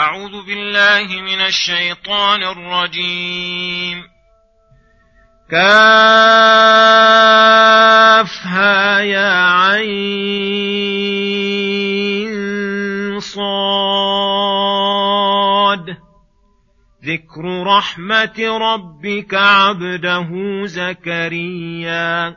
أعوذ بالله من الشيطان الرجيم. كافها يا عين صاد. ذكر رحمة ربك عبده زكريا.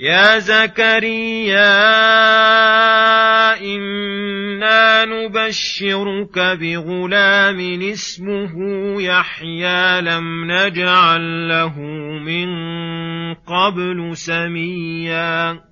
يا زكريا إنا نبشرك بغلام اسمه يحيى لم نجعل له من قبل سميا.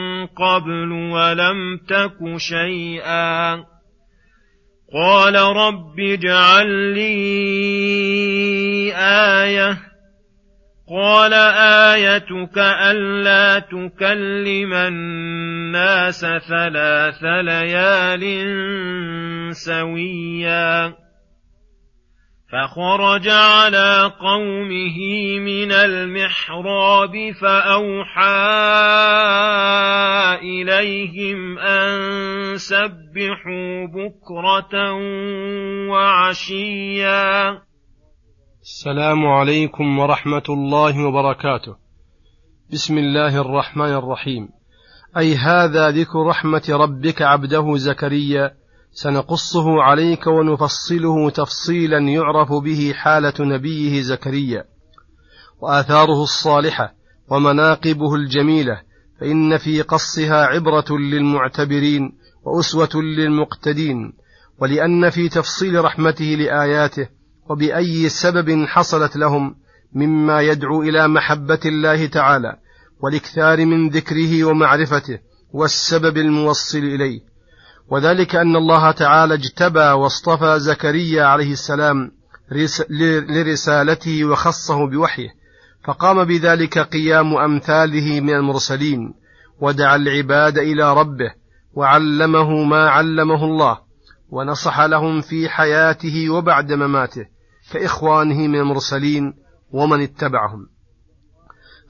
قبل ولم تك شيئا. قال رب اجعل لي آية. قال آيتك ألا تكلم الناس ثلاث ليال سويا. فخرج على قومه من المحراب فأوحى إليهم أن سبحوا بكرة وعشيا. السلام عليكم ورحمة الله وبركاته. بسم الله الرحمن الرحيم. أي هذا ذكر رحمة ربك عبده زكريا سنقصه عليك ونفصله تفصيلا يعرف به حالة نبيه زكريا وآثاره الصالحة ومناقبه الجميلة فإن في قصها عبرة للمعتبرين وأسوة للمقتدين ولأن في تفصيل رحمته لآياته وبأي سبب حصلت لهم مما يدعو إلى محبة الله تعالى والإكثار من ذكره ومعرفته والسبب الموصل إليه. وذلك أن الله تعالى اجتبى واصطفى زكريا عليه السلام لرسالته وخصه بوحيه فقام بذلك قيام أمثاله من المرسلين ودعا العباد إلى ربه وعلمه ما علمه الله ونصح لهم في حياته وبعد مماته كإخوانه من المرسلين ومن اتبعهم.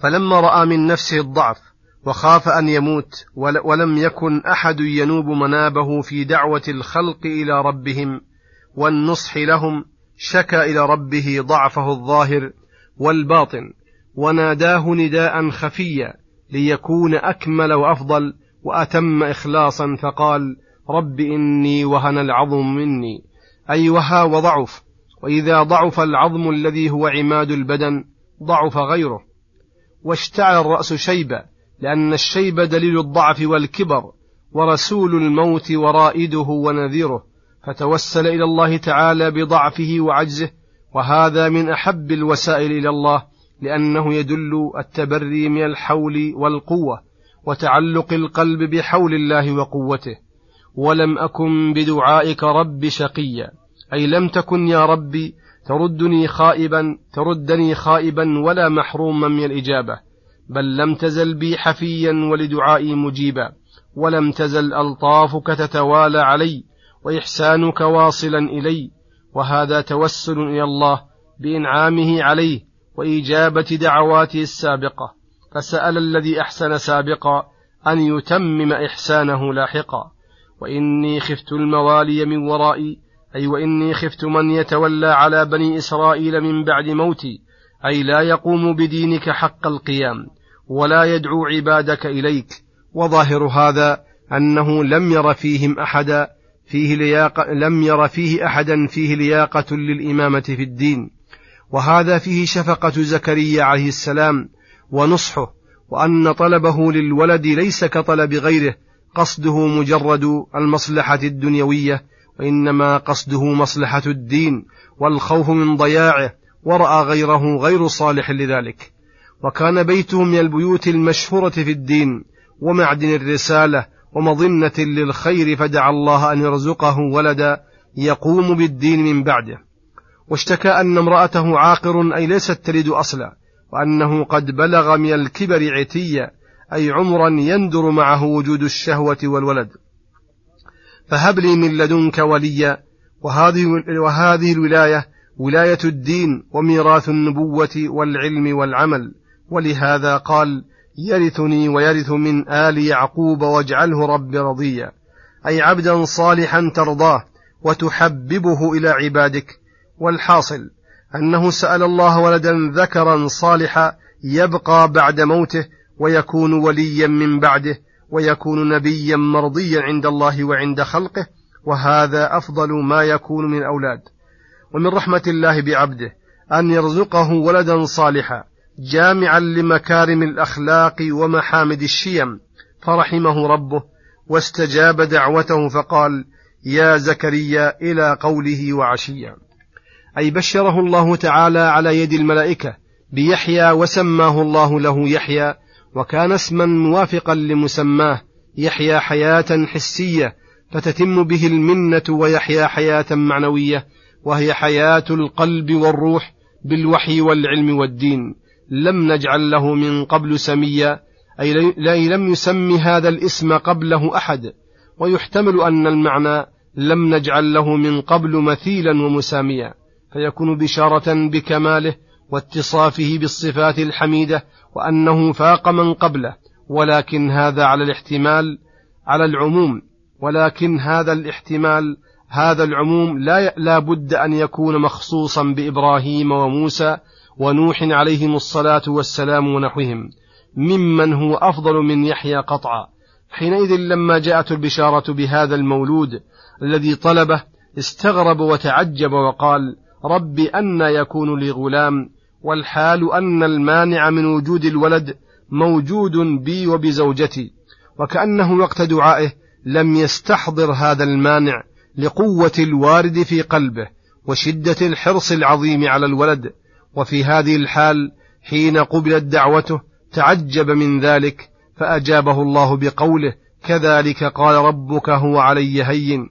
فلما رأى من نفسه الضعف وخاف أن يموت ولم يكن أحد ينوب منابه في دعوة الخلق إلى ربهم والنصح لهم شكا إلى ربه ضعفه الظاهر والباطن وناداه نداء خفيا ليكون أكمل وأفضل وأتم إخلاصا فقال رب إني وهن العظم مني. أي وها وضعف وإذا ضعف العظم الذي هو عماد البدن ضعف غيره واشتعل الرأس شيبا لأن الشيب دليل الضعف والكبر ورسول الموت ورائده ونذيره فتوسل إلى الله تعالى بضعفه وعجزه وهذا من أحب الوسائل إلى الله لأنه يدل التبري من الحول والقوة وتعلق القلب بحول الله وقوته. ولم أكن بدعائك رب شقيا أي لم تكن يا ربي تردني خائبا تردني خائبا ولا محروما من الإجابة. بل لم تزل بي حفيا ولدعائي مجيبا ولم تزل ألطافك تتوالى علي وإحسانك واصلا إلي وهذا توسل إلى الله بإنعامه عليه وإجابة دعواته السابقة فسأل الذي أحسن سابقا أن يتمم إحسانه لاحقا وإني خفت الموالي من ورائي أي وإني خفت من يتولى على بني إسرائيل من بعد موتي أي لا يقوم بدينك حق القيام. ولا يدعو عبادك إليك. وظاهر هذا أنه لم ير فيهم أحدا فيه لياقة لم ير فيه أحدا فيه لياقة للإمامة في الدين. وهذا فيه شفقة زكريا عليه السلام ونصحه وأن طلبه للولد ليس كطلب غيره قصده مجرد المصلحة الدنيوية وإنما قصده مصلحة الدين والخوف من ضياعه ورأى غيره غير صالح لذلك. وكان بيته من البيوت المشهورة في الدين ومعدن الرسالة ومظنة للخير فدعا الله أن يرزقه ولدا يقوم بالدين من بعده. واشتكى أن امرأته عاقر أي ليست تلد أصلا وأنه قد بلغ من الكبر عتيا أي عمرا يندر معه وجود الشهوة والولد. فهب لي من لدنك وليا وهذه, وهذه الولاية ولاية الدين وميراث النبوة والعلم والعمل. ولهذا قال يرثني ويرث من آل يعقوب واجعله رب رضيا. أي عبدا صالحا ترضاه وتحببه إلى عبادك. والحاصل أنه سأل الله ولدا ذكرا صالحا يبقى بعد موته ويكون وليا من بعده ويكون نبيا مرضيا عند الله وعند خلقه وهذا أفضل ما يكون من أولاد. ومن رحمة الله بعبده أن يرزقه ولدا صالحا. جامعا لمكارم الأخلاق ومحامد الشيم. فرحمه ربه واستجاب دعوته فقال يا زكريا إلى قوله وعشيا. أي بشره الله تعالى على يد الملائكة بيحيى وسماه الله له يحيى وكان اسما موافقا لمسماه يحيى حياة حسية فتتم به المنة ويحيا حياة معنوية وهي حياة القلب والروح بالوحي والعلم والدين. لم نجعل له من قبل سميا أي لم يسم هذا الاسم قبله أحد. ويحتمل أن المعنى لم نجعل له من قبل مثيلا ومساميا فيكون بشارة بكماله واتصافه بالصفات الحميدة وأنه فاق من قبله. ولكن هذا على الاحتمال على العموم. ولكن هذا الاحتمال هذا العموم لا بد أن يكون مخصوصا بإبراهيم وموسى ونوح عليهم الصلاة والسلام ونحوهم ممن هو أفضل من يحيى قطعا. حينئذ لما جاءت البشارة بهذا المولود الذي طلبه استغرب وتعجب وقال رب أن يكون لي غلام والحال أن المانع من وجود الولد موجود بي وبزوجتي وكأنه وقت دعائه لم يستحضر هذا المانع لقوة الوارد في قلبه وشدة الحرص العظيم على الولد وفي هذه الحال حين قبلت دعوته تعجب من ذلك فأجابه الله بقوله كذلك قال ربك هو علي هين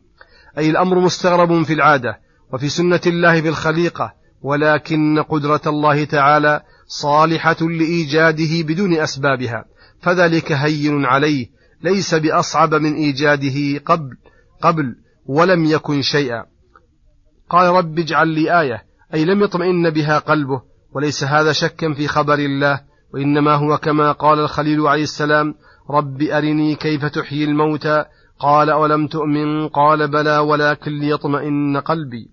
أي الأمر مستغرب في العادة وفي سنة الله في الخليقة ولكن قدرة الله تعالى صالحة لإيجاده بدون أسبابها فذلك هين عليه ليس بأصعب من إيجاده قبل قبل ولم يكن شيئا. قال رب اجعل لي آية أي لم يطمئن بها قلبه وليس هذا شكا في خبر الله وإنما هو كما قال الخليل عليه السلام رب أرني كيف تحيي الموتى؟ قال أولم تؤمن؟ قال بلى ولكن ليطمئن قلبي.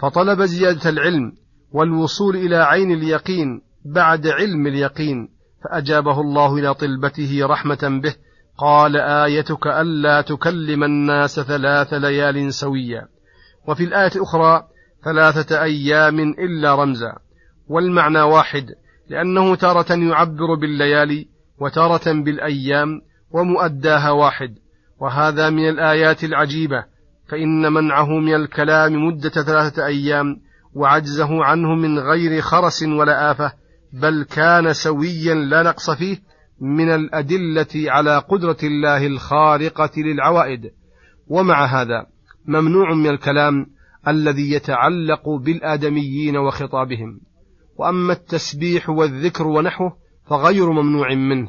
فطلب زيادة العلم والوصول إلى عين اليقين بعد علم اليقين فأجابه الله إلى طلبته رحمة به قال آيتك ألا تكلم الناس ثلاث ليال سويا. وفي الآية الأخرى ثلاثة أيام إلا رمزا. والمعنى واحد لأنه تارة يعبر بالليالي وتارة بالأيام ومؤداها واحد. وهذا من الآيات العجيبة فإن منعه من الكلام مدة ثلاثة أيام وعجزه عنه من غير خرس ولا آفة بل كان سويا لا نقص فيه من الأدلة على قدرة الله الخارقة للعوائد. ومع هذا ممنوع من الكلام الذي يتعلق بالآدميين وخطابهم. وأما التسبيح والذكر ونحوه فغير ممنوع منه.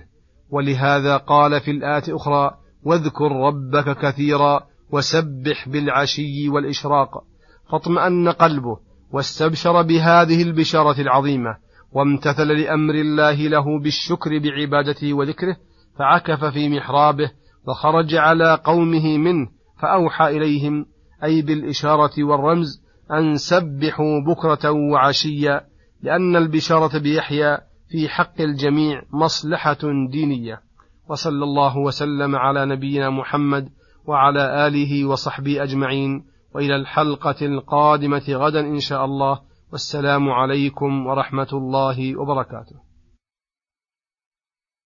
ولهذا قال في الآية أخرى واذكر ربك كثيرا وسبح بالعشي والإشراق فاطمأن قلبه واستبشر بهذه البشارة العظيمة وامتثل لأمر الله له بالشكر بعبادته وذكره فعكف في محرابه وخرج على قومه منه فأوحى إليهم أي بالإشارة والرمز أن سبحوا بكرة وعشيا لأن البشارة بيحيى في حق الجميع مصلحة دينية. وصلى الله وسلم على نبينا محمد وعلى آله وصحبه أجمعين وإلى الحلقة القادمة غدا إن شاء الله. والسلام عليكم ورحمة الله وبركاته.